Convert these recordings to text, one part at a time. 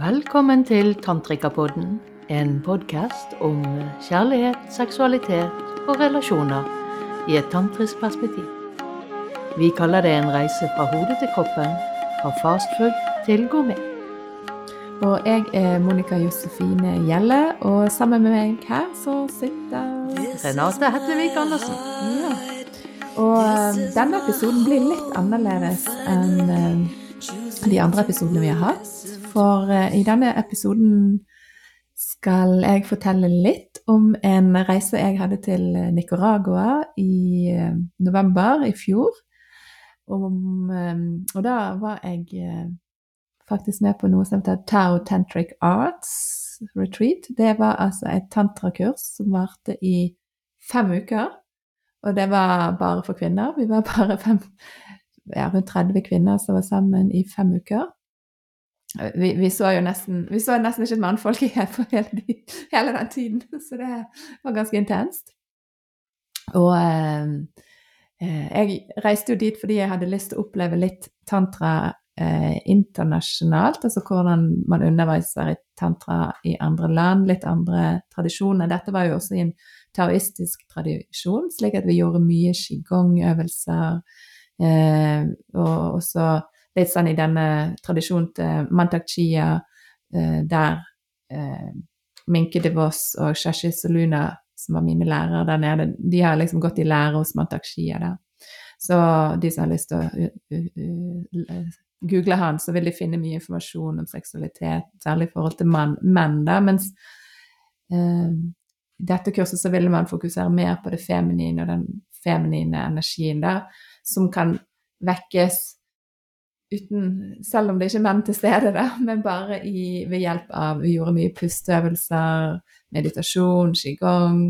Velkommen til Tantrikapodden, en podkast om kjærlighet, seksualitet og relasjoner i et tantrisk perspektiv. Vi kaller det en reise fra hodet til kroppen, fra fastfood til gourmet. Og jeg er Monica Josefine Gjelle, og sammen med meg her så sitter Renate Hetlevik Andersen. Ja. Og eh, denne episoden blir litt annerledes enn eh, de andre episodene vi har hatt. For eh, i denne episoden skal jeg fortelle litt om en reise jeg hadde til Nicaragua i eh, november i fjor. Om, eh, og da var jeg eh, faktisk med på noe som heter Tao Tantric Arts Retreat. Det var altså et tantrakurs som varte i fem uker. Og det var bare for kvinner. Vi var bare fem, ja, rundt 30 kvinner som var sammen i fem uker. Vi, vi så jo nesten, vi så nesten ikke et mannfolk igjen på hele, hele den tiden, så det var ganske intenst. Og eh, eh, jeg reiste jo dit fordi jeg hadde lyst til å oppleve litt tantra eh, internasjonalt, altså hvordan man underviser i tantra i andre land, litt andre tradisjoner. Dette var jo også i en taoistisk tradisjon, slik at vi gjorde mye qigong-øvelser, eh, og også litt sånn i denne tradisjonen til Mantak Chia, eh, der eh, Minke de Voss og Shashi Soluna, som var mine lærere der nede, de har liksom gått i lære hos Mantak Chia der. Så de som har lyst til å google han, så vil de finne mye informasjon om seksualitet, særlig i forhold til man, menn, da, mens eh, i dette kurset så ville man fokusere mer på det feminine og den feminine energien der, som kan vekkes uten Selv om det ikke er menn til stede, da, men bare i, ved hjelp av Vi gjorde mye pusteøvelser, meditasjon, qigong.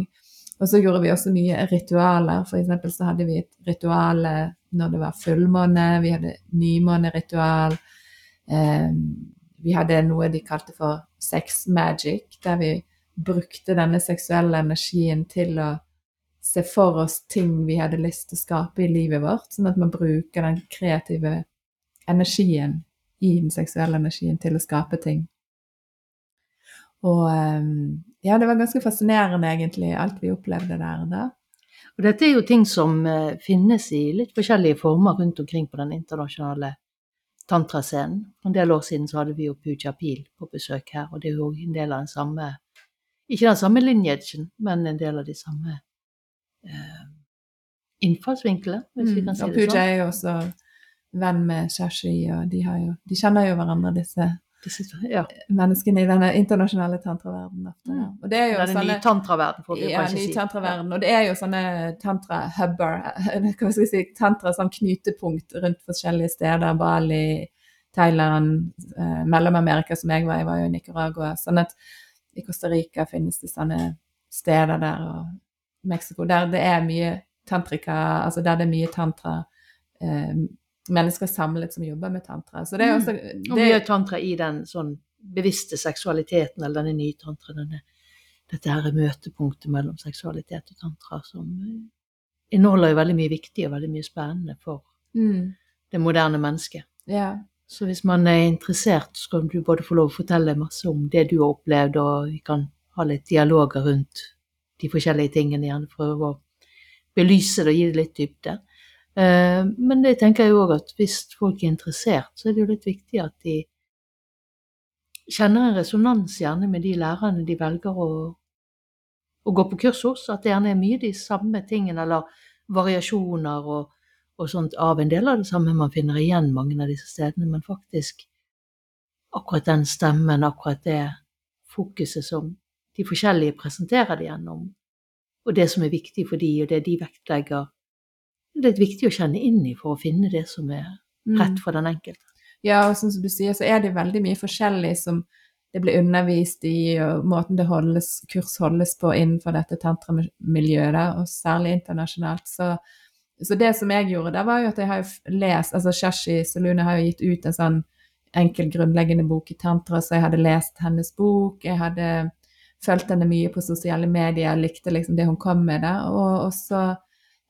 Og så gjorde vi også mye ritualer. For eksempel så hadde vi et ritual når det var fullmåne. Vi hadde nymåneritual. Eh, vi hadde noe de kalte for sex magic, der vi brukte denne seksuelle energien til å se for oss ting vi hadde lyst til å skape i livet vårt, sånn at man bruker den kreative energien i den seksuelle energien til å skape ting. Og ehm, ja, det var ganske fascinerende, egentlig, alt vi opplevde der da. Og dette er jo ting som eh, finnes i litt forskjellige former rundt omkring på den internasjonale tantrascenen. For en del år siden så hadde vi jo Puja Pil på besøk her, og det er jo en del av den samme Ikke den samme linjagen, men en del av de samme eh, innfallsvinklene, hvis vi Mm, kan si og det Puja sånn. er jo også venn med Shashi, og de, har jo, de kjenner jo hverandre, disse ja. menneskene i denne internasjonale tantraverdenen. Ja. Mm. Og det er jo Denne sånne nye tantraverden, får vi ja, kanskje ny si. tantraverden. Og det er jo sånne tantra-hubber, hva skal vi si, tantra som knutepunkt rundt forskjellige steder. Bali, Thailand, eh, Mellom-Amerika som jeg var i, var jo i Nicaragua. Sånn at i Costa Rica finnes det sånne steder der, og Mexico, der det er mye tantrika, altså der det er mye tantra. Eh, mennesker samlet som jobber med tantra. Så det er jo også Og det, mye tantra i den sånn bevisste seksualiteten, eller denne nye tantra, denne, dette her er møtepunktet mellom seksualitet og tantra, som eh, inneholder jo veldig mye viktig og veldig mye spennende for mm, det moderne mennesket. ja. Så hvis man er interessert, så kan du både få lov å fortelle masse om det du har opplevd, og vi kan ha litt dialoger rundt de forskjellige tingene, gjerne prøve å belyse det og gi det litt dybde. Eh, Men det tenker jeg òg at hvis folk er interessert, så er det jo litt viktig at de kjenner en resonans gjerne med de lærerne de velger å, å gå på kurs hos. At det gjerne er mye de samme tingene, eller variasjoner og, og sånt av en del av det samme man finner igjen mange av disse stedene, men faktisk akkurat den stemmen, akkurat det fokuset som de forskjellige presenterer det gjennom, og det som er viktig for de, og det de vektlegger. Det er viktig å kjenne inn i for å finne det som er Mm. rett for den enkelte. Ja, og som du sier, så er det veldig mye forskjellig som det blir undervist i, og måten det holdes, kurs holdes på innenfor dette tantramiljøet, og særlig internasjonalt. Så, så det som jeg gjorde, da var jo at jeg har jo lest altså Shashi Salune har jo gitt ut en sånn enkel, grunnleggende bok i tantra, så jeg hadde lest hennes bok, jeg hadde fulgt henne mye på sosiale medier, likte liksom det hun kom med, da, og, og så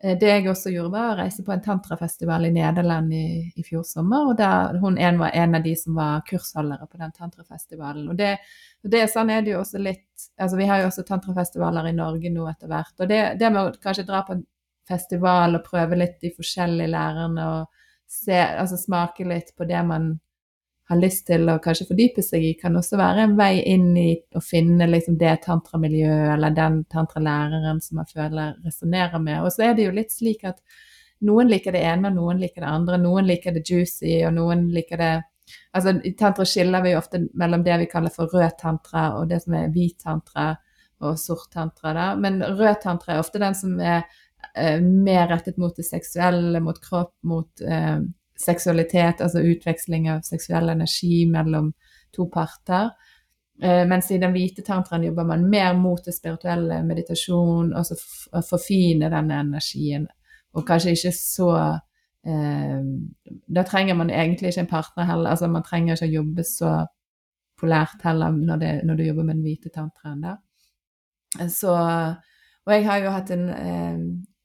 Det jeg også gjorde, var å reise på en tantrafestival i Nederland i, i fjor sommer. Og der hun en var en av de som var kursholdere på den tantrafestivalen. Og det, det sånn er det jo også litt altså Vi har jo også tantrafestivaler i Norge nå etter hvert. Og det, det med å kanskje dra på en festival og prøve litt de forskjellige lærerne og se, altså smake litt på det man har lyst til å kanskje fordype seg i, kan også være en vei inn i å finne liksom det tantramiljøet eller den tantralæreren som man føler resonnerer med. Og så er det jo litt slik at noen liker det ene, og noen liker det andre. Noen liker det juicy, og noen liker det Altså, I tantra skiller vi jo ofte mellom det vi kaller for rød tantra, og det som er hvit tantra og sort tantra. Da. Men rød tantra er ofte den som er eh, mer rettet mot det seksuelle, mot kropp, mot eh, seksualitet, altså utveksling av seksuell energi mellom to parter. Eh, mens i den hvite tantraen jobber man mer mot det spirituelle, meditasjon, og så forfine denne energien. Og kanskje ikke så eh, Da trenger man egentlig ikke en partner heller. altså Man trenger ikke å jobbe så polært heller når, det, når du jobber med den hvite tantraen. da. Så, og jeg har jo hatt en eh,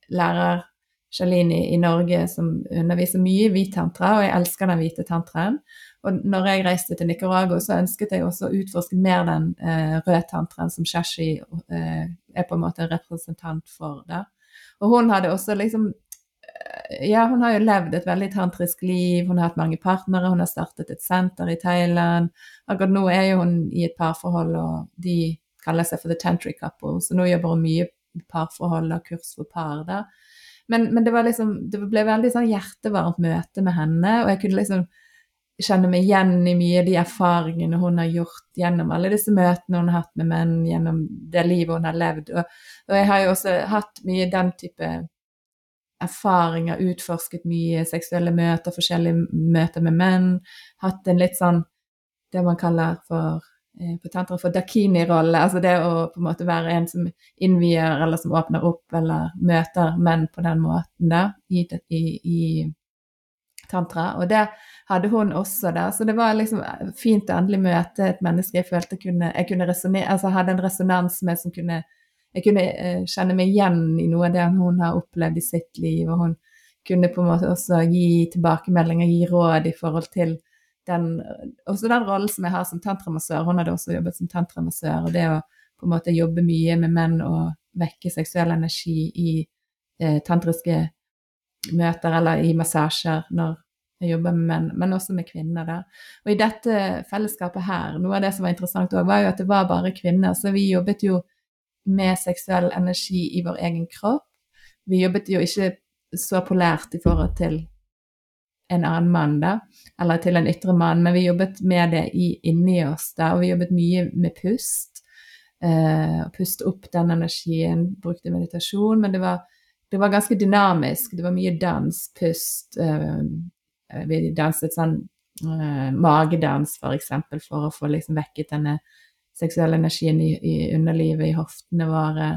lærer Shalini i Norge som underviser mye i hvit tantra, og jeg elsker den hvite tantraen. Og når jeg reiste til Nicaragua, så ønsket jeg også å utforske mer den eh, røde tantraen som Shashi eh, er på en måte representant for. Da. Og hun hadde også liksom eh, Ja, hun har jo levd et veldig tantrisk liv, hun har hatt mange partnere, hun har startet et senter i Thailand. Akkurat nå er jo hun i et parforhold, og de kaller seg for The Tantric Couple, så nå jobber hun mye parforhold og kurs for par der. Men, men det, liksom, det, ble veldig sånn hjertevarmt møte med henne, og jeg kunne liksom kjenne meg igjen i mye av de erfaringene hun har gjort gjennom alle disse møtene hun har hatt med menn, gjennom det livet hun har levd. Og, og jeg har jo også hatt mye den type erfaringer, utforsket mye seksuelle møter, forskjellige møter med menn. Hatt en litt sånn det man kaller for Eh, på tantra for dakini-rolle, altså det å på en måte være en som innvier eller som åpner opp eller møter menn på den måten da, i, i, i tantra. Og det hadde hun også der, så det var liksom fint å endelig møte et menneske jeg følte kunne, jeg kunne resonere, altså hadde en resonans med som kunne jeg kunne eh, kjenne meg igjen i noe av det hun har opplevd i sitt liv, og hun kunne på en måte også gi tilbakemeldinger, gi råd i forhold til den, også den rollen som jeg har som tantramassør. Hun hadde også jobbet som tantramassør. Og det å på en måte jobbe mye med menn og vekke seksuell energi i eh, tantriske møter eller i massasjer når jeg jobber med menn, men også med kvinner. der. Og i dette fellesskapet her, noe av det som var interessant òg, var jo at det var bare kvinner. Så vi jobbet jo med seksuell energi i vår egen kropp. Vi jobbet jo ikke så polært i forhold til en annen mann, da, eller til en ytre mann, men vi jobbet med det i, inni oss, da, og vi jobbet mye med pust. Uh, puste opp den energien, brukte meditasjon, men det var, det var ganske dynamisk. Det var mye dans, pust. Uh, vi danset sånn uh, magedans, for eksempel, for å få liksom vekket denne seksuelle energien i, i underlivet, i hoftene våre.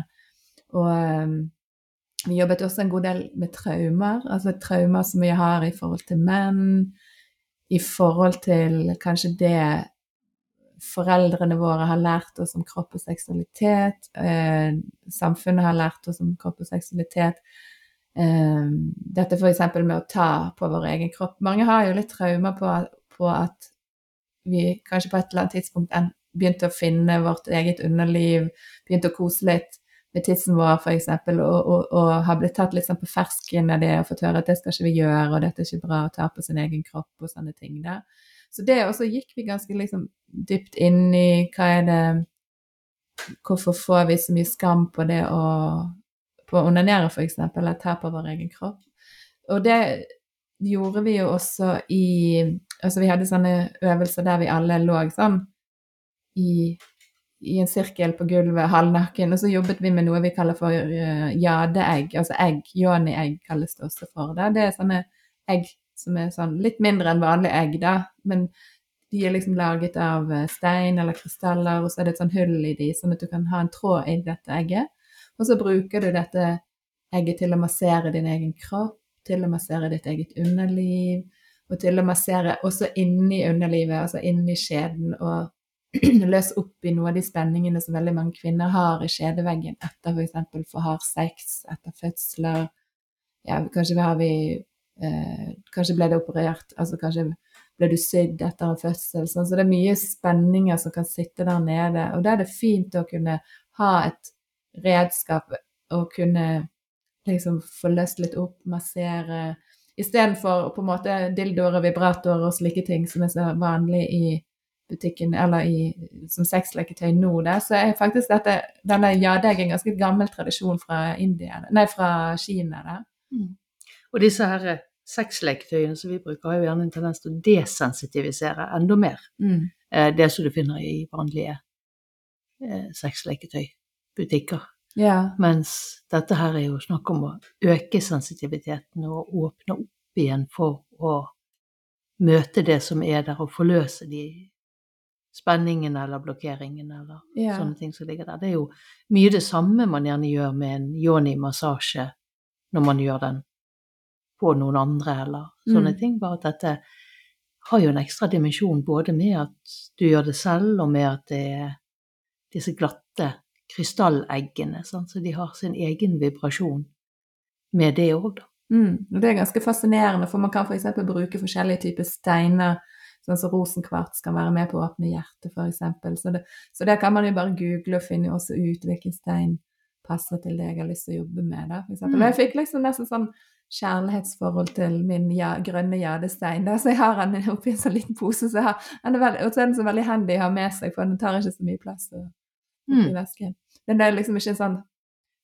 Og vi jobbet også en god del med traumer, altså traumer som vi har i forhold til menn, i forhold til kanskje det foreldrene våre har lært oss om kropp og seksualitet, eh, samfunnet har lært oss om kropp og seksualitet. Eh, dette f.eks. med å ta på vår egen kropp. Mange har jo litt traumer på, på, at vi kanskje på et eller annet tidspunkt begynte å finne vårt eget underliv, begynte å kose litt med tissen vår, f.eks., og, og, og har blitt tatt litt sånn på fersken av det og fått høre at det skal ikke vi gjøre, og dette er ikke bra å ta på sin egen kropp og sånne ting. der. Så det også gikk vi ganske liksom dypt inn i hva er det Hvorfor får vi så mye skam på det å på å onanere, f.eks., eller ta på vår egen kropp? Og det gjorde vi jo også i Altså vi hadde sånne øvelser der vi alle lå sånn i i en sirkel på gulvet, halvnaken, og så jobbet vi med noe vi kaller for uh, jadeegg, altså egg, yoni-egg kalles det også for. Det. det er sånne egg som er sånn litt mindre enn vanlige egg, da, men de er liksom laget av eh, stein eller krystaller, og så er det et sånn hull i de, sånn at du kan ha en tråd i dette egget. Og så bruker du dette egget til å massere din egen kropp, til å massere ditt eget underliv, og til å massere også inni underlivet, altså inni skjeden, og løse opp i noe av de spenningene som veldig mange kvinner har i skjedeveggen etter f.eks. for hard sex, etter fødsler, ja, kanskje har vi eh, Kanskje ble det operert, altså kanskje ble du sydd etter en fødsel. Sånn. Så det er mye spenninger som kan sitte der nede. Og da er det fint å kunne ha et redskap og kunne liksom få løst litt opp, massere Istedenfor på en måte dildoer og vibratorer og slike ting som er så vanlig i butikken, eller i, som sexleketøy nå, da, så er faktisk dette, denne jadeg en ganske gammel tradisjon fra India, nei, fra Kina. Da. Mm. Og disse her eh, sexleketøyene som vi bruker, har jo gjerne en tendens til å desensitivisere enda mer mm. eh, det som du finner i vanlige eh, sexleketøybutikker. Ja. Mens dette her er jo snakk om å øke sensitiviteten og åpne opp igjen for å møte det som er der, og forløse de spenningene eller blokkeringen eller ja. sånne ting som ligger der. Det er jo mye det samme man gjerne gjør med en yoni-massasje når man gjør den på noen andre eller sånne mm. ting, bare at dette har jo en ekstra dimensjon både med at du gjør det selv, og med at det er disse glatte krystalleggene. Sånn, så de har sin egen vibrasjon med det òg, da. Mm, det er ganske fascinerende, for man kan f.eks. bruke forskjellige typer steiner. Sånn som rosenkvarts kan være med på å åpne hjertet, f.eks. Så, det, så det kan man jo bare google og finne også ut hvilken stein passer til det jeg har lyst til å jobbe med. Da, for mm. Og jeg fikk liksom nesten sånn kjærlighetsforhold til min ja, grønne jadestein. Da. Så jeg har den oppi en sånn liten pose, så har, den er veldig, og så er den så veldig handy å ha med seg, for den tar ikke så mye plass. Og, mm. i vesken. Den er liksom ikke en sånn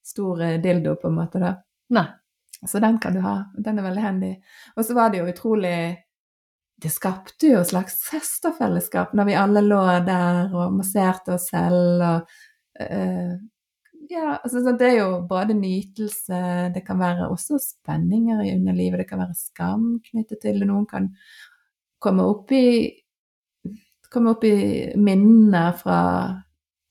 stor eh, dildo, på en måte, da. Nei. Så den kan du ha. Den er veldig handy. Og så var det jo utrolig Det skapte jo et slags søsterfellesskap når vi alle lå der og masserte oss selv og uh, Ja, altså det er jo både nytelse, det kan være også spenninger i underlivet, det kan være skam knyttet til det. Noen kan komme opp i komme opp i minner fra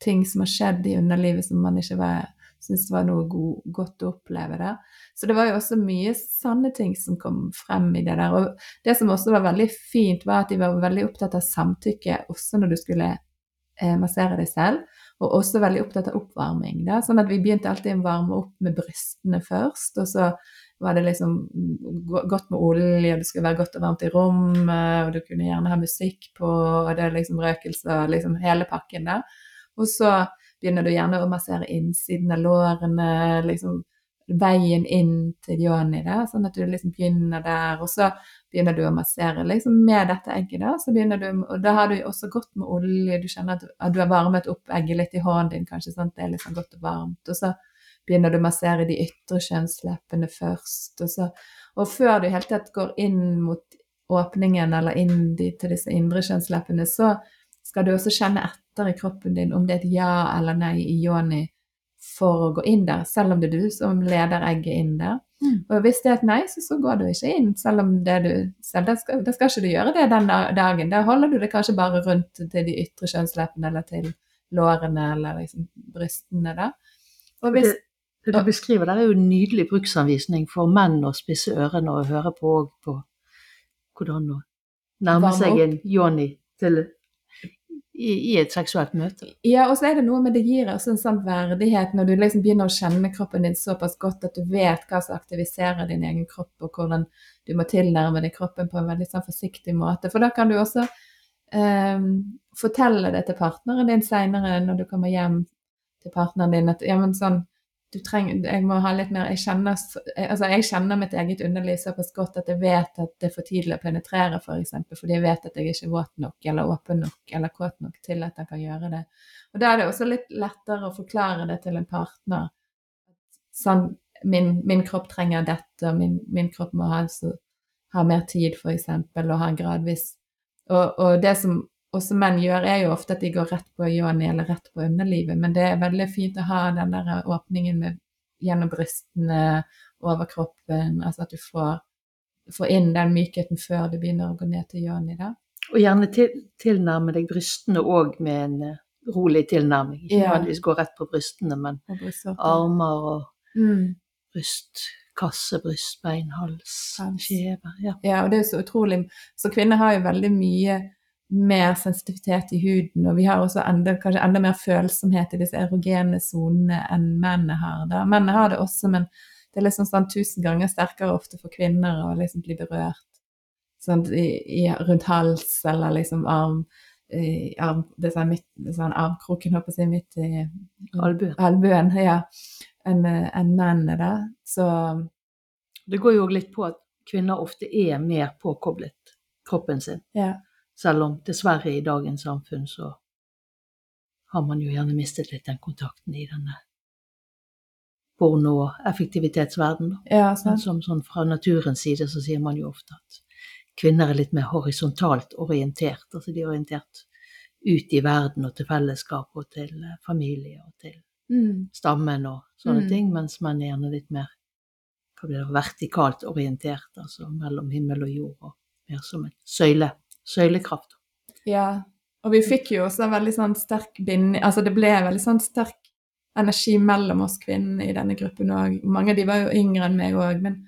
ting som har skjedd i underlivet som man ikke var, syntes var noe god, godt å oppleve. der. Så det var jo også mye sanne ting som kom frem i det der. Og det som også var veldig fint, var at de var veldig opptatt av samtykke også når du skulle eh, massere deg selv. Og også veldig opptatt av oppvarming. Da. Sånn at vi begynte alltid å varme opp med brystene først. Og så var det liksom godt med olje, og det skulle være godt og varmt i rommet, og du kunne gjerne ha musikk på, og det er liksom røkelse og liksom hele pakken der. Og så begynner du gjerne å massere innsiden av lårene, liksom veien inn til yoni, da, sånn at du liksom begynner der. Og så begynner du å massere liksom med dette egget, da. Så begynner du, og da har du også godt med olje, du kjenner at, du har varmet opp egget litt i hånden din, kanskje, sånn at det er sånn godt og varmt. Og så begynner du å massere de ytre kjønnsleppene først. Og, så, og før du i hele tatt går inn mot åpningen eller inn til disse indre kjønnsleppene, så skal du også kjenne etter i kroppen din om det er et ja eller nei i yoni for å gå inn der, selv om det er du som leder egget inn der. Mm. Og hvis det er et nei, så, så, går du ikke inn, selv om det du selv, da skal, da skal ikke du gjøre det den dagen. Da holder du det kanskje bare rundt til de ytre kjønnsleppene eller til lårene eller liksom brystene. da. Og hvis, det, det du beskriver der, er jo en nydelig bruksanvisning for menn å spisse ørene og høre på på hvordan å nærme seg en yoni til i, i, et seksuelt møte. Ja, og så er det noe med det gir også en sånn verdighet når du liksom begynner å kjenne kroppen din såpass godt at du vet hva som aktiviserer din egen kropp, og hvordan du må tilnærme deg kroppen på en veldig sånn forsiktig måte. For da kan du også um, fortelle det til partneren din seinere når du kommer hjem til partneren din at ja, men sånn trenger, jeg må ha litt mer jeg kjenner, altså jeg kjenner mitt eget underliv såpass godt at jeg vet at det er for tidlig å penetrere, f.eks. For eksempel, fordi jeg vet at jeg ikke er våt nok eller åpen nok eller kåt nok til at jeg kan gjøre det. Og Da er det også litt lettere å forklare det til en partner. Sånn, min, min kropp trenger dette, og min, min kropp må ha, så, ha mer tid, f.eks., og ha gradvis og, og det som også menn gjør, er jo ofte at de går rett på yoni eller rett på underlivet. Men det er veldig fint å ha den der åpningen med, gjennom brystene, over kroppen. Altså at du får, får inn den mykheten før du begynner å gå ned til yoni. Og gjerne til, tilnærme deg brystene òg med en uh, rolig tilnærming. Ikke ja. nødvendigvis gå rett på brystene, men armer og mm. bryst kasse, brystbein, hals, kjeve. Ja. ja, og det er så utrolig Så kvinner har jo veldig mye mer sensitivitet i huden, og vi har også enda, kanskje enda mer følsomhet i disse erogene sonene enn mennene har. Da. Mennene har det også, men det er liksom sånn tusen ganger sterkere ofte for kvinner å liksom bli berørt sånn, i, i, rundt hals eller liksom arm. I arm det er sånn, midt, sånn armkroken, håper jeg, midt i Albuen. albuen, ja, enn en mennene, da. Så Det går jo litt på at kvinner ofte er mer påkoblet kroppen sin. ja. Selv om dessverre i dagens samfunn så har man jo gjerne mistet litt den kontakten i denne porno- og effektivitetsverden. Ja, sånn. som sånn fra naturens side så sier man jo ofte at kvinner er litt mer horisontalt orientert. Altså de er orientert ut i verden og til fellesskap og til eh, familie og til Mm. stammen og sånne Mm. ting, mens menn er gjerne litt mer hva blir det, vertikalt orientert, altså mellom himmel og jord, og mer som en søyle, søylekraft. Ja, og vi fikk jo også en veldig sånn sterk bind... Altså det ble en veldig sånn sterk energi mellom oss kvinnene i denne gruppen òg. Mange av de var jo yngre enn meg òg, men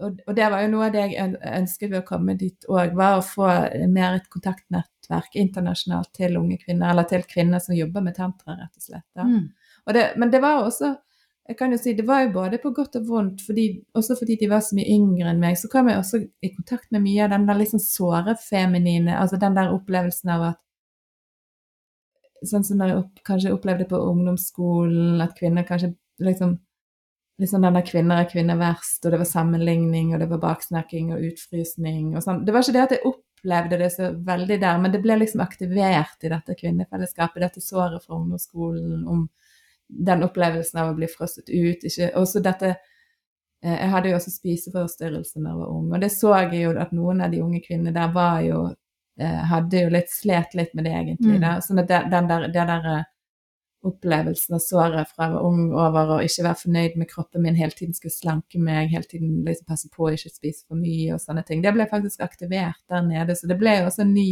og, og det var jo noe av det jeg ønsket ved å komme dit òg, var å få mer et kontaktnettverk internasjonalt til unge kvinner, eller til kvinner som jobber med tantra, rett og slett. Mm. Og det, men det var også jeg kan jo si, Det var jo både på godt og vondt, fordi, også fordi de var så mye yngre enn meg. Så kom jeg også i kontakt med mye av den der liksom såre feminine, altså den der opplevelsen av at Sånn som jeg opp, kanskje opplevde på ungdomsskolen, at kvinner kanskje liksom liksom den der 'kvinner er kvinner verst', og det var sammenligning, og det var baksnakking og utfrysning og sånn. Det var ikke det at jeg opplevde det så veldig der, men det ble liksom aktivert i dette kvinnefellesskapet, dette såret fra ungdomsskolen om den opplevelsen av å bli frosset ut. Ikke, også dette eh, Jeg hadde jo også spiseforstyrrelser da jeg var ung, og det så jeg jo at noen av de unge kvinnene der var jo eh, Hadde jo litt slet litt med det, egentlig. Mm. Da. Sånn at det, den der, det der eh, opplevelsen av såret fra jeg var ung over å ikke være fornøyd med kroppen min, hele tiden skulle slanke meg, hele tiden liksom passe på å ikke spise for mye og sånne ting. Det ble faktisk aktivert der nede, så det ble jo også en ny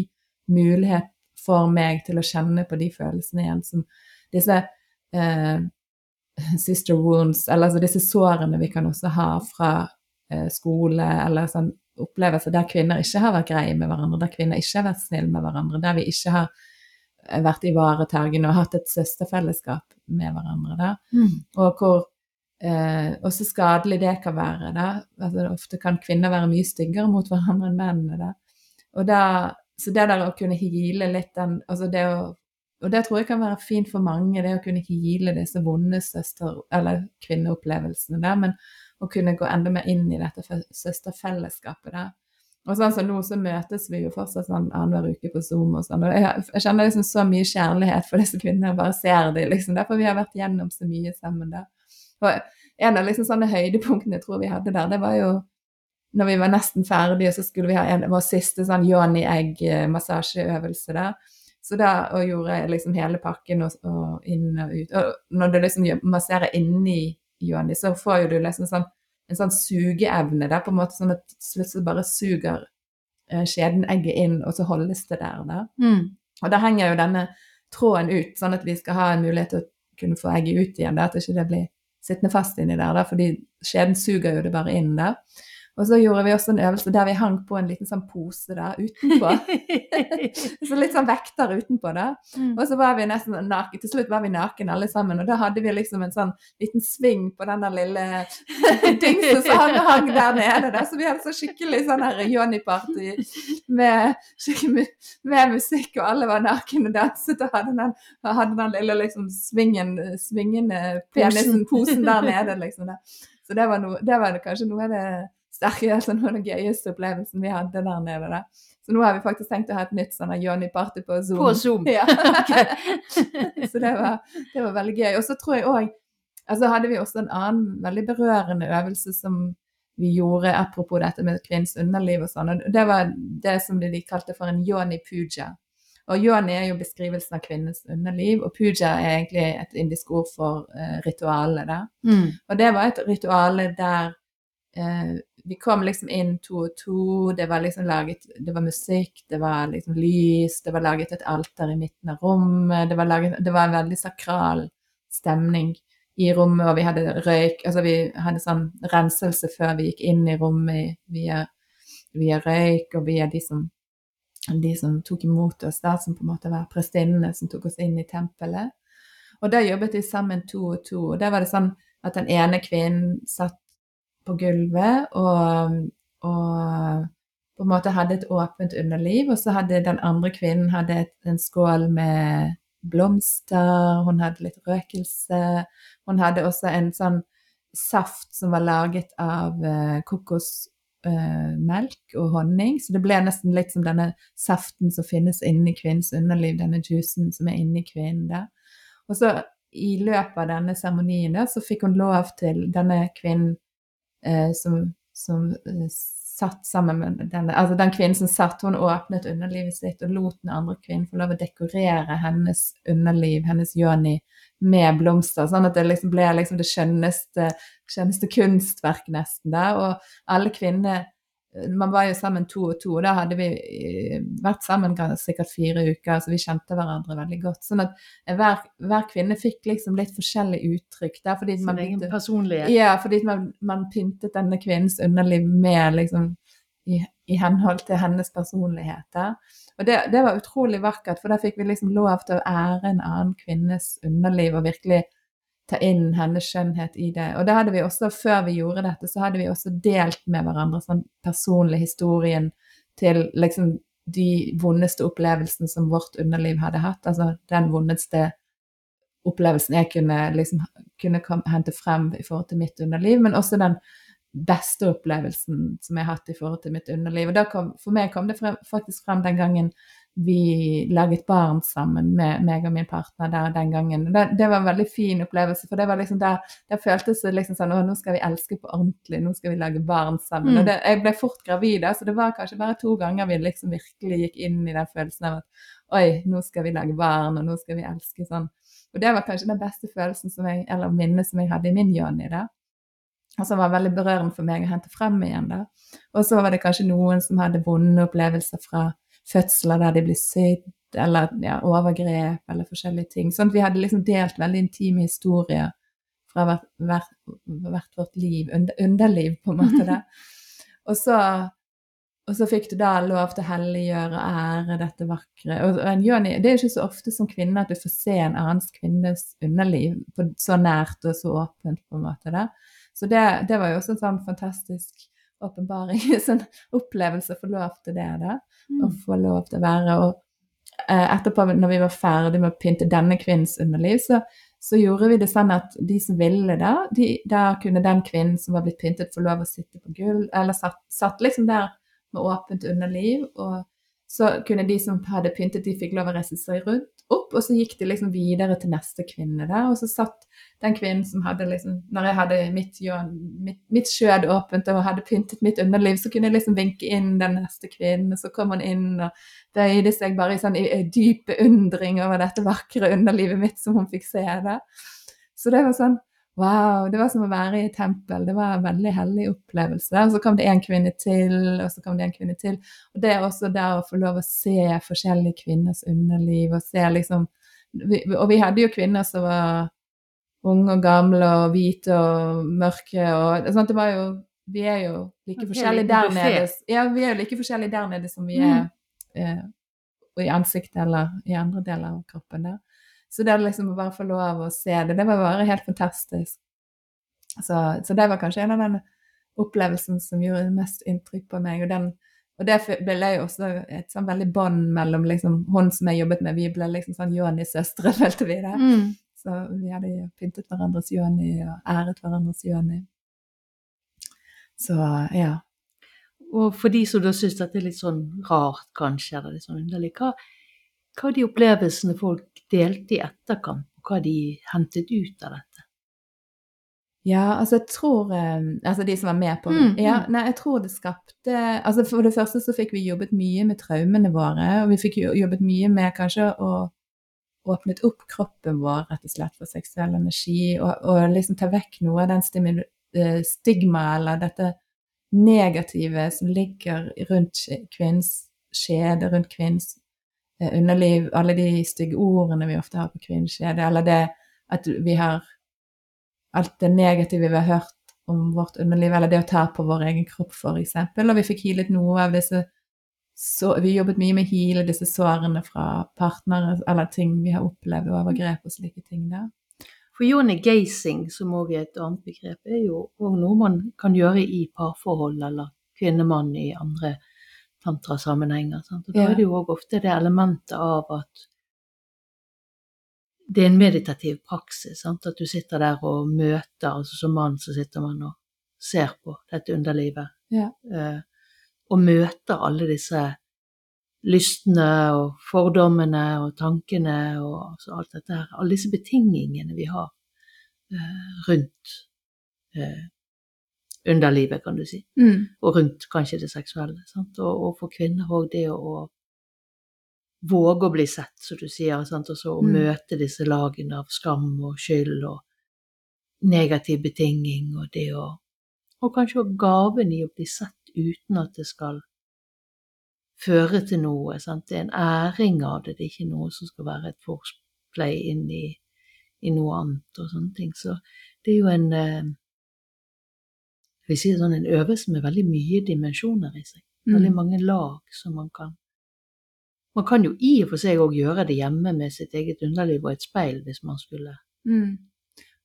mulighet for meg til å kjenne på de følelsene igjen som disse sister wounds, eller altså disse sårene vi kan også ha fra eh, skole, eller sånn opplevelser der kvinner ikke har vært greie med hverandre, der kvinner ikke har vært snille med hverandre, der vi ikke har eh, vært ivaretagende og hatt et søsterfellesskap med hverandre. Mm. Og hvor eh, også skadelig det kan være. Da. Altså, ofte kan kvinner være mye styggere mot hverandre enn mennene. Da. Og da, så det der å kunne hile litt den altså det å, Og det tror jeg kan være fint for mange, det å kunne hile disse vonde søster- eller kvinneopplevelsene der, men å kunne gå enda mer inn i dette søsterfellesskapet der. Og sånn som nå, så møtes vi jo fortsatt sånn annenhver uke på Zoom og sånn. Og jeg, jeg kjenner liksom så mye kjærlighet for disse kvinnene, og bare ser dem, liksom. Derfor vi har vært gjennom så mye sammen der. Og en av liksom sånne høydepunktene jeg tror vi hadde der, det var jo når vi var nesten ferdige, så skulle vi ha en, vår siste sånn Johnny Egg-massasjeøvelse der. Så da og gjorde jeg liksom hele pakken og, og inn og ut. Og når du liksom masserer inni Johanni, så får jo du liksom sånn en sånn sugeevne der, på en måte sånn at så bare suger eh, skjeden egget inn, og så holdes det der. da. Mm. Og da henger jo denne tråden ut, sånn at vi skal ha en mulighet til å kunne få egget ut igjen. Da, at ikke det blir sittende fast inni der, da, fordi skjeden suger jo det bare inn der. Og så gjorde vi også en øvelse der vi hang på en liten sånn pose der utenpå. så litt sånn vekter utenpå da. Mm. Og så var vi nesten naken. Til slutt var vi naken alle sammen, og da hadde vi liksom en sånn liten sving på den der lille dingsen som hang, hang der nede. Da. Så vi hadde så skikkelig sånn her Johnny-party med, med musikk, og alle var nakne og danset og hadde den, hadde den lille liksom svingen, svingende penisen, posen der nede, liksom. Da. Så det var, no, det var kanskje noe av det sterke, altså noe av den gøyeste opplevelsen vi hadde der nede. Da. Så nå har vi faktisk tenkt å ha et nytt sånn Johnny-party på Zoom. På Zoom. Ja. så det var, det var veldig gøy. Og så tror jeg òg Altså hadde vi også en annen veldig berørende øvelse som vi gjorde apropos dette med kvinnens underliv og sånn. Og det var det som de kalte for en yoni puja. Og yoni er jo beskrivelsen av kvinnens underliv, og puja er egentlig et indisk ord for uh, ritualet. Mm. Og det var et rituale der eh, vi kom liksom inn to og to, det var liksom laget Det var musikk, det var liksom lys, det var laget et alter i midten av rommet, det var, laget, det var en veldig sakral stemning i rommet, og vi hadde røyk Altså vi hadde sånn renselse før vi gikk inn i rommet via, via røyk, og via de som de som tok imot oss der, som på en måte var prestinnene som tok oss inn i tempelet. Og da jobbet vi sammen to og to. Og der var det sånn at den ene kvinnen satt på gulvet og, og på en måte hadde et åpent underliv, og så hadde den andre kvinnen hadde en skål med blomster, hun hadde litt røkelse. Hun hadde også en sånn saft som var laget av uh, kokosmelk uh, og honning, så det ble nesten litt som denne saften som finnes inni kvinnens underliv, denne juicen som er inni kvinnen der. Og så i løpet av denne seremonien så fikk hun lov til denne kvinnen som, som satt sammen med denne, altså den kvinnen som satt, hun åpnet underlivet sitt og lot den andre kvinnen få lov å dekorere hennes underliv, hennes yoni, med blomster. Sånn at det liksom ble liksom det skjønneste, skjønneste kunstverk nesten Da. Og alle kvinner man var jo sammen to og to, og da hadde vi eh, vært sammen sikkert fire uker, så vi kjente hverandre veldig godt. Sånn at hver, hver kvinne fikk liksom litt forskjellig uttrykk der. Fordi Sin egen personlighet? Ja, fordi man, man, pyntet denne kvinnens underliv med liksom i, i henhold til hennes personligheter. Og det, det, var utrolig vakkert, for da fikk vi liksom lov til å ære en annen kvinnes underliv og virkelig ta inn hennes skjønnhet i det. Og da hadde vi også, før vi gjorde dette, så hadde vi også delt med hverandre sånn personlig historien til liksom de vondeste opplevelsene som vårt underliv hadde hatt. Altså den vondeste opplevelsen jeg kunne, liksom, kunne kom, hente frem i forhold til mitt underliv, men også den beste opplevelsen som jeg har hatt i forhold til mitt underliv. Og kom, for meg kom det frem, faktisk frem den gangen vi laget barn sammen med meg og min partner der den gangen. Det, det var en veldig fin opplevelse, for det var liksom der, der føltes det liksom sånn Å, nå skal vi elske på ordentlig, nå skal vi lage barn sammen. Mm. Og det, jeg ble fort gravid, så det var kanskje bare to ganger vi liksom virkelig gikk inn i den følelsen av at Oi, nå skal vi lage barn, og nå skal vi elske sånn. Og det var kanskje den beste følelsen som jeg, eller minnet som jeg hadde i min Johnny da. Og som var veldig berørende for meg å hente frem igjen da. Og så var det kanskje noen som hadde vonde opplevelser fra fødsler der de blir sydd, eller ja, overgrep, eller forskjellige ting. Sånn vi hadde liksom delt veldig intime historier fra hvert, hvert, hvert vårt liv, under, underliv, på en måte. det. Og så, og så fikk du da lov til å helliggjøre og ære dette vakre. Og, og Joni, det er ikke så ofte som kvinne at du får se en annen kvinnes underliv på, så nært og så åpent, på en måte. det. Så det, det var jo også en sånn fantastisk åpenbaring, sånn opplevelse å få lov til det. da mm. og få lov til å være. Og eh, etterpå, når vi var ferdig med å pynte denne kvinnens underliv, så, så gjorde vi det sånn at de som ville da, de, da kunne den kvinnen som var blitt pyntet, få lov å sitte på gulv, eller satt, satt liksom der med åpent underliv. og så kunne de som hadde pyntet, de fikk lov å reise seg rundt opp, og så gikk de liksom videre til neste kvinne der. Og så satt den kvinnen som hadde liksom Når jeg hadde mitt, mitt, mitt skjød åpent og hadde pyntet mitt underliv, så kunne jeg liksom vinke inn den neste kvinnen, og så kom hun inn og bøyde seg bare i sånn i, i dyp beundring over dette vakre underlivet mitt som hun fikk se det. Så det var sånn Wow, det var som å være i et tempel. Det var en veldig hellig opplevelse. Og så kom det en kvinne til, og så kom det en kvinne til. Og det er også der å få lov å se forskjellige kvinners underliv, og se liksom Og vi hadde jo kvinner som var unge og gamle og hvite og mørke og sånn, det var jo Vi er jo like forskjellige der nede. Ja, vi er jo like forskjellige der nede som vi er mm. eh, i ansiktet eller i andre deler av kroppen der. Så det liksom å bare få lov å se det, det var bare helt fantastisk. Så, så det var kanskje en av den opplevelsen som gjorde mest inntrykk på meg. Og, den, og det ble jo også et sånn veldig bånd mellom liksom, hun som jeg jobbet med, vi ble liksom sånn Joni-søstre, følte vi det. Mm. Så vi hadde pyntet hverandres jøni og æret hverandres jøni. Så ja. Og for de som da syns det er litt sånn rart, kanskje, eller litt sånn underlig, hva, hva er de opplevelsene folk delte i etterkant, og hva de hentet ut av dette? Ja, altså jeg tror eh, Altså de som var med på mm, ja, mm. Nei, jeg tror det skapte Altså for det første så fikk vi jobbet mye med traumene våre, og vi fikk jobbet mye med kanskje å åpnet opp kroppen vår rett og slett for seksuell energi, og, og liksom ta vekk noe av den stigmaet stigma eller dette negative som ligger rundt kvinnens skjede, rundt kvinnens Eh, underliv, alle de stygge ordene vi ofte har på kvinneskjede, eller det at vi har alt det negative vi har hørt om vårt underliv, eller det å ta på vår egen kropp, f.eks. Og vi fikk healet noe av disse så, Vi jobbet mye med hele disse sårene fra partnere, eller ting vi har opplevd, overgrep og slike ting der. For yoni gazing, som òg er et annet begrep, er jo òg noe man kan gjøre i parforhold eller kvinnemann i andre tantrasammenhenger. Sant? Og da Ja. er det jo òg ofte det elementet av at det er en meditativ praksis. Sant? At du sitter der og møter, altså som mann så sitter man og ser på dette underlivet. Ja. Eh, og møter alle disse lystene og fordommene og tankene og altså alt dette her. Alle disse betingingene vi har eh, rundt eh, underlivet, kan du si. Mm. Og rundt kanskje det seksuelle. Sant? Og, og for kvinner òg det å, å våge å bli sett, som du sier, sant? og så å Mm. møte disse lagene av skam og skyld og negativ betinging, og det å Og kanskje òg gaven i å bli sett uten at det skal føre til noe. Sant? Det er en æring av det, det er ikke noe som skal være et forplay inn i, i noe annet og sånne ting. Så det er jo en eh, jeg vil si sånn en øvelse med veldig mye dimensjoner i seg. Veldig Mm. mange lag som man kan Man kan jo i og for seg òg gjøre det hjemme med sitt eget underliv og et speil, hvis man skulle Mm.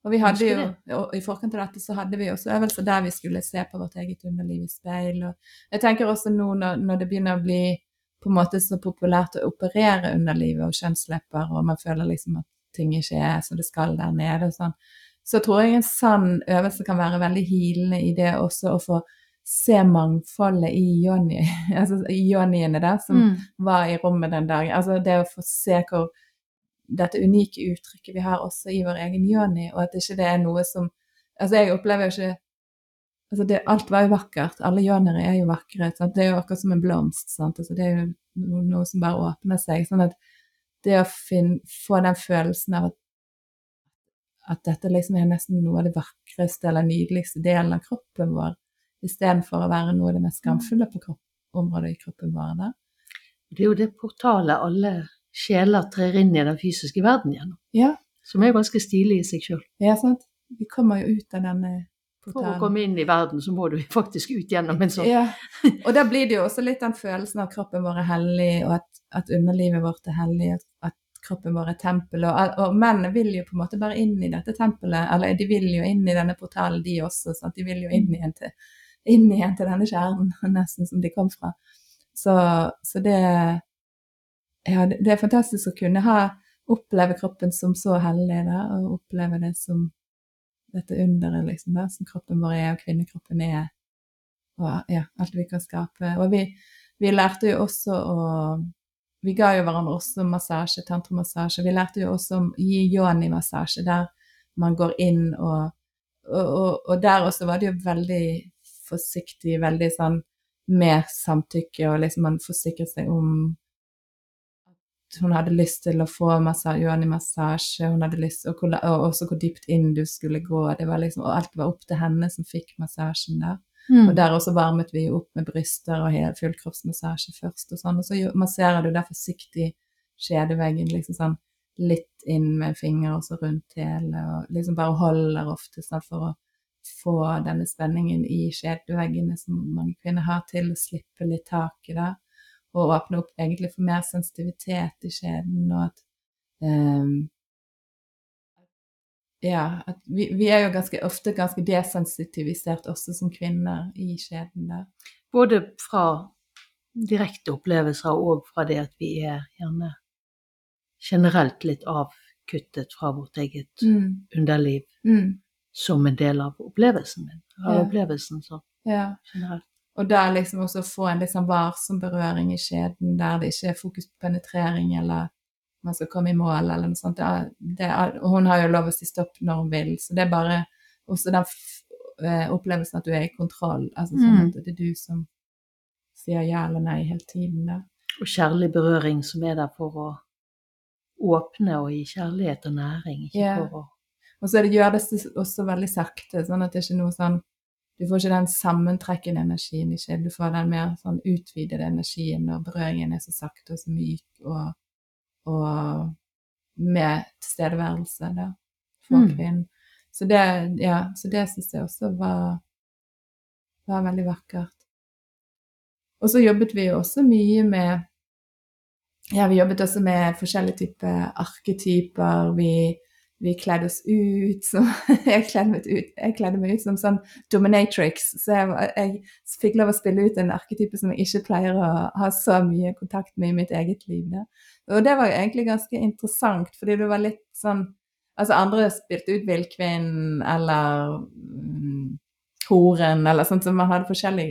Og vi hadde jo, og I forkant av dette så hadde vi også øvelser der vi skulle se på vårt eget underliv i speil. Og jeg tenker også nå når, når det begynner å bli på en måte så populært å operere underlivet og kjønnslepper, og man føler liksom at ting ikke er som det skal der nede, og sånn, så tror jeg en sann øvelse kan være veldig hilende i det også å få se mangfoldet i yoni, altså i yoniene der, som Mm. var i rommet den dagen. Altså det å få se hvor dette unike uttrykket vi har også i vår egen yoni, og at ikke det er noe som Altså jeg opplever jo ikke altså det, Alt var jo vakkert. Alle yonere er jo vakre. Sant? Det er jo akkurat som en blomst. Altså det er jo noe som bare åpner seg. Sånn at det å finne, få den følelsen av at at dette liksom er nesten noe av det vakreste eller nydeligste delen av kroppen vår, istedenfor å være noe av det mest skamfulle på kropp, området i kroppen vår. Da. Det er jo det portalet alle sjeler trer inn i den fysiske verden gjennom, Ja, som er ganske stilig i seg sjøl. ja, sant? Vi kommer jo ut av denne For å komme inn i verden, så må du faktisk ut gjennom en sånn Ja, og da blir det jo også litt den følelsen av kroppen vår er hellig, og at, at underlivet vårt er hellig, at, kroppen vår er tempel. Og, og mennene vil jo på en måte bare inn i dette tempelet, eller de vil jo inn i denne portalen, de også. Sant? De vil jo inn igjen til, inn igjen til denne kjernen, nesten, som de kom fra. Så, så det Ja, det er fantastisk å kunne ha oppleve kroppen som så hellig, da, og oppleve det som dette underet, liksom, da, som kroppen vår er, og kvinnekroppen er og ja, alt vi kan skape. Og vi, vi lærte jo også å Vi ga jo hverandre også massasje, tantramassasje. Vi lærte jo også om gi yoni-massasje, der man går inn og og, og og der også var det jo veldig forsiktig, veldig sånn med samtykke, og liksom man forsikret seg om hun hadde lyst til å få massa- yoni-massasje, hun hadde lyst, og, hvor- og også hvor dypt inn du skulle gå. Det var liksom, og alt var opp til henne som fikk massasjen der. Mm. Og der også varmet vi opp med bryster og fullkroppsmassasje først og sånn. Og så masserer du der forsiktig skjedeveggen liksom sånn litt inn med finger og så rundt hele, og liksom bare holder ofte sånn for å få denne spenningen i skjedeveggene som mange kvinner har til å slippe litt taket der, og åpne opp egentlig for mer sensitivitet i skjeden, og at um, ja, at vi, vi er jo ganske, ofte ganske desensitivisert også som kvinner i skjeden der. Både fra direkte opplevelser og fra det at vi er gjerne generelt litt avkuttet fra vårt eget Mm. underliv Mm. som en del av opplevelsen min. Av Ja. opplevelsen så, Ja. generelt. Og der liksom også få en sånn varsom berøring i skjeden, der det ikke er fokus på penetrering eller man skal komme i mål eller noe sånt. Det det og hun har jo lov å si stopp når hun vil, så det er bare også den eh, opplevelsen at du er i kontroll. Altså sånn Mm. at det er du som sier ja eller nei hele tiden. Da. Og kjærlig berøring som er der for å åpne og gi kjærlighet og næring, ikke yeah. for å Og så det, gjør det også veldig sakte, sånn at det ikke er noe sånn Du får ikke den sammentrekkende energien i sjelen. du får den mer sånn utvidede energien når berøringen er så sakte og så myk og, og med tilstedeværelse da, for Mm. kvinnen. Så det, ja, så det syns jeg også var, var veldig vakkert. Og så jobbet vi jo også mye med ja, vi jobbet også med forskjellige typer arketyper. Vi, vi kledde oss ut som jeg kledde, meg ut, kledde meg ut som sånn dominatrix. Så jeg, jeg fikk lov å spille ut en arketype som jeg ikke pleier å ha så mye kontakt med i mitt eget liv. Da. Og det var egentlig ganske interessant, fordi det var litt sånn Altså andre spilte ut villkvinnen eller mm, horen eller sånt, så man hadde forskjellig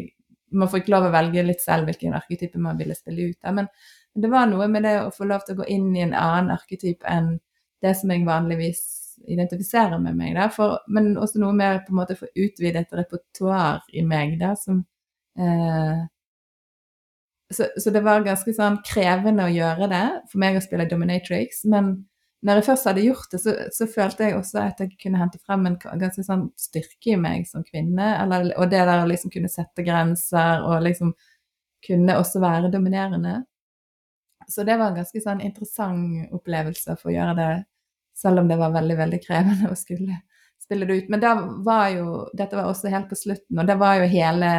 Man fikk lov å velge litt selv hvilken arketype man ville spille ut. Da. Men det var noe med det å få lov til å gå inn i en annen arketype enn det som jeg vanligvis identifiserer med meg, da. For, men også noe med på en måte å få utvidet et repertoar i meg, da, som eh, så, så det var ganske sånn krevende å gjøre det for meg å spille Dominatrix, men når jeg først hadde gjort det, så, så følte jeg også at jeg kunne hente frem en ganske sånn styrke i meg som kvinne, eller, og det der å liksom kunne sette grenser og liksom kunne også være dominerende. Så det var en ganske sånn interessant opplevelse for å gjøre det, selv om det var veldig, veldig krevende å skulle spille det ut. Men da var jo, dette var også helt på slutten, og det var jo hele,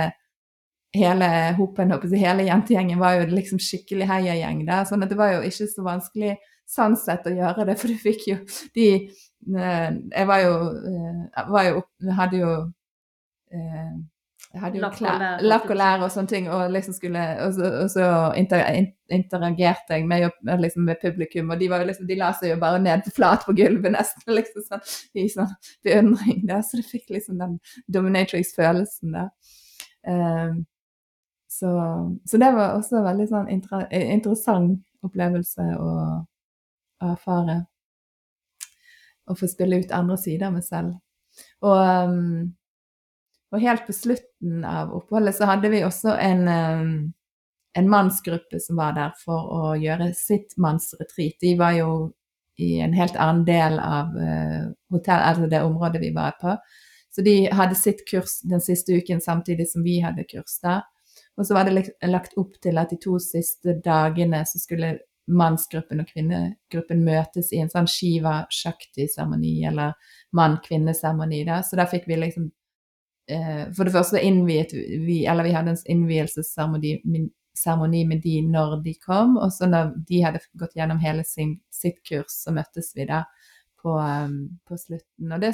hele hopen, hele jentegjengen var jo liksom skikkelig heiagjeng der, sånn at det var jo ikke så vanskelig sånn sett å gjøre det, for du fikk jo de eh, Jeg var jo, eh, var jo hadde jo eh, jeg hadde jo Lakk og klær- lær. lakk og lær og sånne ting, og liksom skulle Og så, og så inter, interagerte jeg med, liksom med publikum, og de var jo liksom De la seg jo bare ned flat på gulvet, nesten, liksom sånn i sånn beundring der, så det fikk liksom den dominatrix-følelsen der. Um, så, så det var også en veldig sånn inter, interessant opplevelse å, å erfare. Å få spille ut andre sider av meg selv. Og, um, og helt på slutten av oppholdet så hadde vi også en, um, en mannsgruppe som var der for å gjøre sitt mannsretreat. De var jo i en helt annen del av uh, hotell, altså det området vi var på. Så de hadde sitt kurs den siste uken samtidig som vi hadde kurs da. Og så var det lagt opp til at de to siste dagene så skulle mannsgruppen og kvinnegruppen møtes i en sånn Shiva Shakti-seremoni, eller mann-kvinne-seremoni. Så da fikk vi liksom For det første innviet vi Eller vi hadde en innvielsesseremoni med de når de kom, og så når de hadde gått gjennom hele sin, sitt kurs, så møttes vi da på, um, på slutten. Og det,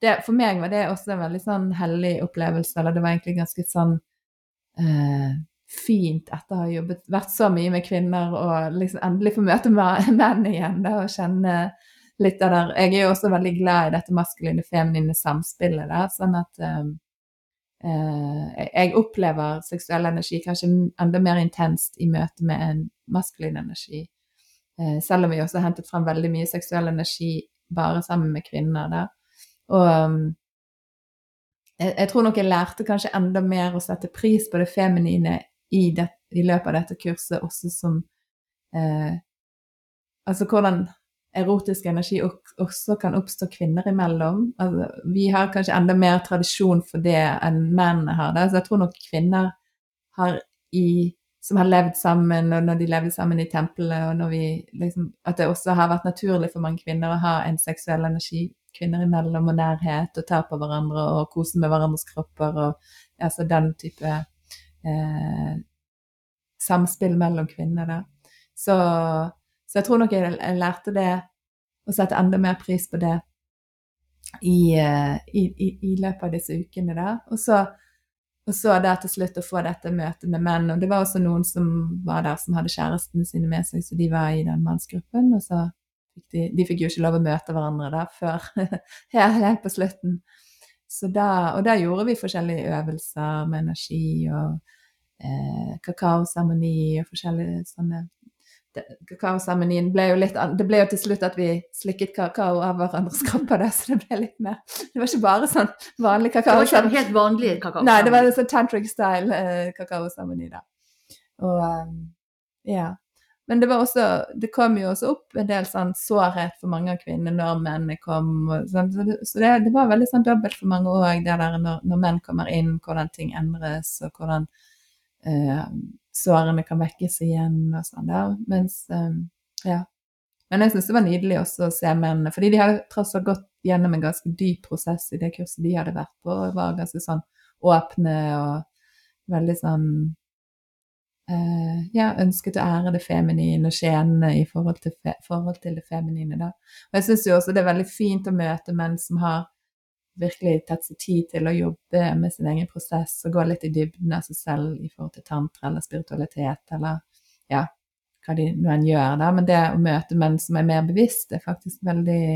det, for meg var det også en veldig sånn hellig opplevelse, eller det var egentlig ganske sånn eh, fint etter å ha jobbet, vært så mye med kvinner og liksom endelig få møte menn igjen da, og kjenne litt av det. Jeg er jo også veldig glad i dette maskuline, feminine samspillet der, sånn at eh, eh, jeg opplever seksuell energi kanskje enda mer intenst i møte med en maskulin energi. Eh, selv om vi også har hentet frem veldig mye seksuell energi bare sammen med kvinner der. Og jeg, jeg tror nok jeg lærte kanskje enda mer å sette pris på det feminine i, det, i løpet av dette kurset, også som eh, Altså hvordan erotisk energi også kan oppstå kvinner imellom. Altså, vi har kanskje enda mer tradisjon for det enn mennene har det. Så jeg tror nok kvinner har i som har levd sammen, og når de levde sammen i tempelet, og når vi liksom At det også har vært naturlig for mange kvinner å ha en seksuell energi kvinner imellom, og nærhet, og ta på hverandre, og kose med hverandres kropper, og altså den type eh, samspill mellom kvinner, da. Så, så jeg tror nok jeg, jeg lærte det, å sette enda mer pris på det i, eh, i, i, i løpet av disse ukene, da. Og så og så der til slutt å få dette møtet med menn. Og det var også noen som var der som hadde kjærestene sine med seg, så de var i den mannsgruppen. Og så fikk de, de fikk jo ikke lov å møte hverandre da før helt, på slutten. Da, og da gjorde vi forskjellige øvelser med energi og eh, kakaoseremoni og forskjellige sånne Kakaoseremonien ble jo litt Det ble jo til slutt at vi slikket kakao av hverandres kropper, da, så det ble litt mer Det var ikke bare sånn vanlig kakao. Det var ikke helt vanlig kakao. Nei, det var sånn tantric-style eh, kakaoseremoni, da. Og um, ja. Men det var også Det kom jo også opp en del sånn sårhet for mange av kvinnene når mennene kom. Og, sånn, så det, så det, det var veldig sånn dobbelt for mange òg, det der når, når menn kommer inn, hvordan ting endres, og hvordan eh, sårene kan vekkes igjen og sånn der. Mens um, ja. Men jeg syns det var nydelig også å se mennene, fordi de hadde tross alt gått gjennom en ganske dyp prosess i det kurset de hadde vært på, og var ganske sånn åpne og veldig sånn Uh, ja, ønsket å ære det feminine og skjenene i forhold til, forhold til det feminine. Da. Og jeg syns jo også det er veldig fint å møte menn som har virkelig tatt seg tid til å jobbe med sin egen prosess og gå litt i dybden av seg selv i forhold til tantra eller spiritualitet eller ja, hva de nå enn gjør. Da. Men det å møte menn som er mer bevisst, er faktisk veldig,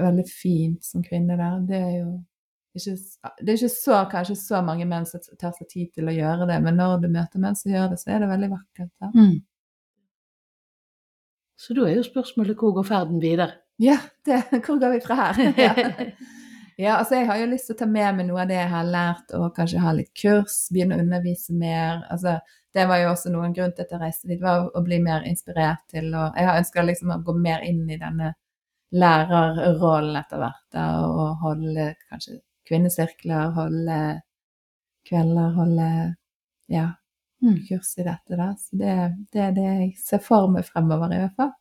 veldig fint som kvinne der. Det er jo ikke, det er ikke så, kanskje så mange menn som tar seg tid til å gjøre det, men når du møter menn som gjør det, så er det veldig vakkert. Da. Mm. Så da er jo spørsmålet hvor går ferden videre? Ja, det, hvor går vi fra her? ja. ja, altså jeg har jo lyst til å ta med meg noe av det jeg har lært, og kanskje ha litt kurs, begynne å undervise mer. altså det var jo også noen grunn til at jeg reiste dit, var å bli mer inspirert til å Jeg har ønska liksom å gå mer inn i denne lærerrollen etter hvert, da, og holde kanskje kvinnesirkler, holde kvelder, holde ja, Mm. kurs i dette. Da. Så det, det er det jeg ser for meg fremover, i hvert fall.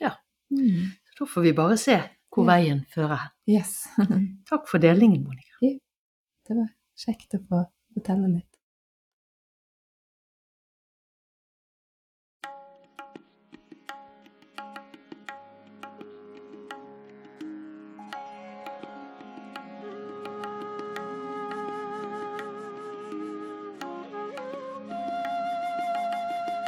Ja. Mm. Da får vi bare se hvor Ja. veien fører hen. Yes. Takk for delingen, Monica. det var kjekt å få fortelle litt.